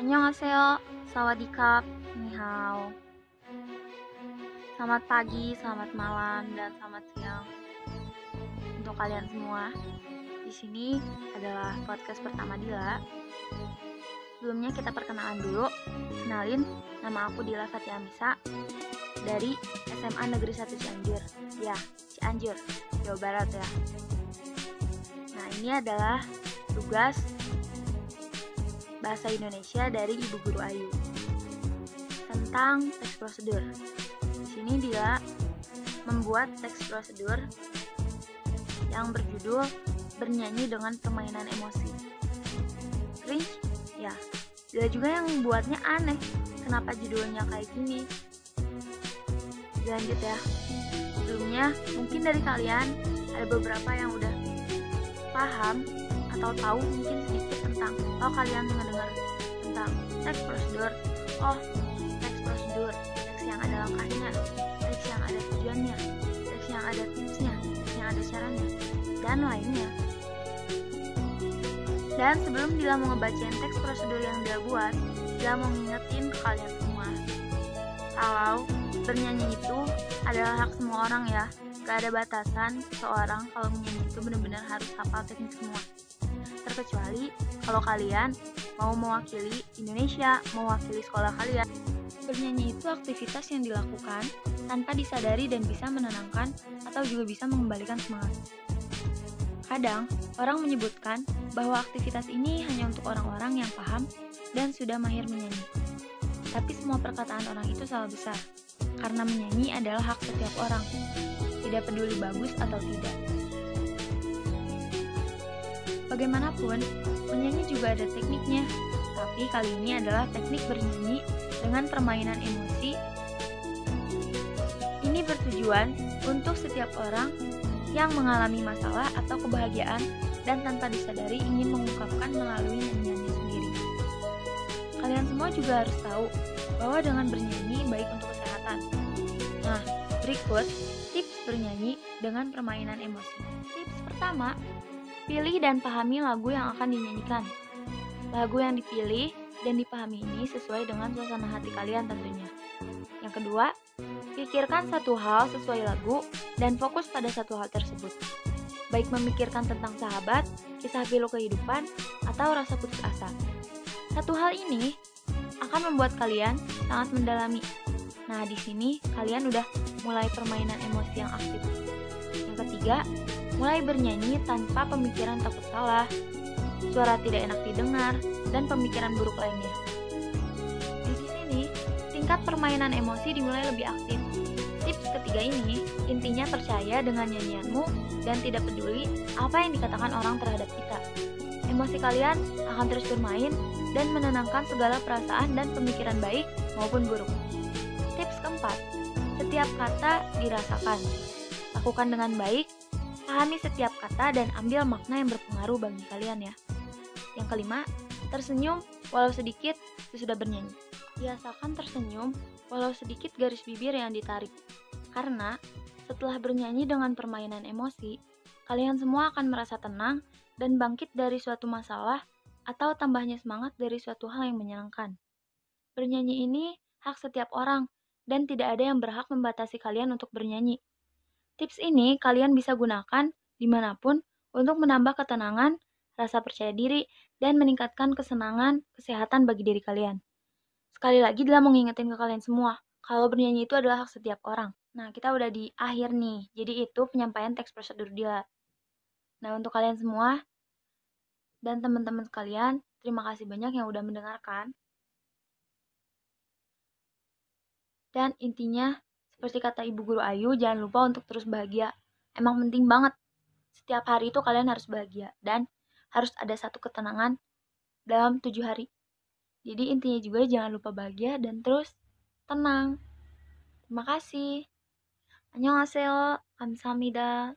Annyeonghaseyo, sawadikap, nihao. Selamat pagi, selamat malam, dan selamat siang untuk kalian semua. Di sini adalah podcast pertama Dila. Sebelumnya kita perkenalan dulu. Kenalin, nama aku Dila Fatia Misa dari SMA Negeri 1 Cianjur. Ya, Cianjur, Jawa Barat ya. Nah, ini adalah tugas Bahasa Indonesia dari Ibu Guru Ayu tentang teks prosedur. Di sini dia membuat teks prosedur yang berjudul Bernyanyi dengan Permainan Emosi. Cringe? Ya, dia juga yang membuatnya aneh. Kenapa judulnya kayak gini? Lanjut ya. Sebelumnya, mungkin dari kalian ada beberapa yang udah paham atau tahu mungkin sedikit tentang oh kalian mendengar tentang teks prosedur. Oh teks prosedur teks yang ada langkahnya teks yang ada tujuannya teks yang ada tipsnya teks yang ada caranya dan lainnya. Dan sebelum Dila mau ngebacain teks prosedur yang dia buat Dila mau ngingetin ke kalian semua. Kalau bernyanyi itu adalah hak semua orang ya. Gak ada batasan seseorang kalau menyanyi itu benar-benar harus hafal teknik semua terkecuali kalau kalian mau mewakili Indonesia, mewakili sekolah kalian. Bernyanyi itu aktivitas yang dilakukan tanpa disadari dan bisa menenangkan atau juga bisa mengembalikan semangat. Kadang, orang menyebutkan bahwa aktivitas ini hanya untuk orang-orang yang paham dan sudah mahir menyanyi. Tapi semua perkataan orang itu salah besar, karena menyanyi adalah hak setiap orang, tidak peduli bagus atau tidak. Bagaimanapun, menyanyi juga ada tekniknya, tapi kali ini adalah teknik bernyanyi dengan permainan emosi. Ini bertujuan untuk setiap orang yang mengalami masalah atau kebahagiaan dan tanpa disadari ingin mengungkapkan melalui nyanyiannya sendiri. Kalian semua juga harus tahu bahwa dengan bernyanyi baik untuk kesehatan. Nah, berikut tips bernyanyi dengan permainan emosi. Tips pertama, Pilih dan pahami lagu yang akan dinyanyikan. Lagu yang dipilih dan dipahami ini sesuai dengan suasana hati kalian tentunya. Yang kedua, pikirkan satu hal sesuai lagu dan fokus pada satu hal tersebut. Baik memikirkan tentang sahabat, kisah pilu kehidupan, atau rasa putus asa. Satu hal ini akan membuat kalian sangat mendalami. Nah, di sini kalian udah mulai permainan emosi yang aktif. Yang ketiga, mulai bernyanyi tanpa pemikiran takut salah, suara tidak enak didengar, dan pemikiran buruk lainnya. Di sini, tingkat permainan emosi dimulai lebih aktif. Tips ketiga ini intinya percaya dengan nyanyianmu dan tidak peduli apa yang dikatakan orang terhadap kita. Emosi kalian akan terus bermain dan menenangkan segala perasaan dan pemikiran baik maupun buruk. Tips keempat, setiap kata dirasakan. Lakukan dengan baik Pahami setiap kata dan ambil makna yang berpengaruh bagi kalian ya. Yang kelima, tersenyum walau sedikit sesudah bernyanyi. Biasakan tersenyum walau sedikit garis bibir yang ditarik. Karena setelah bernyanyi dengan permainan emosi, kalian semua akan merasa tenang dan bangkit dari suatu masalah atau tambahnya semangat dari suatu hal yang menyenangkan. Bernyanyi ini hak setiap orang dan tidak ada yang berhak membatasi kalian untuk bernyanyi. Tips ini kalian bisa gunakan di mana pun untuk menambah ketenangan, rasa percaya diri, dan meningkatkan kesenangan, kesehatan bagi diri kalian. Sekali lagi dalam mengingetin ke kalian semua, kalau bernyanyi itu adalah hak setiap orang. Nah, kita udah di akhir nih, jadi itu penyampaian teks prosedur dia. Nah, untuk kalian semua dan teman-teman sekalian, terima kasih banyak yang udah mendengarkan. Dan intinya, seperti kata ibu guru Ayu, jangan lupa untuk terus bahagia. Emang penting banget. Setiap hari itu kalian harus bahagia. Dan harus ada satu ketenangan dalam tujuh hari. Jadi intinya juga jangan lupa bahagia dan terus tenang. Terima kasih. Annyeonghaseyo. Kamsahamnida.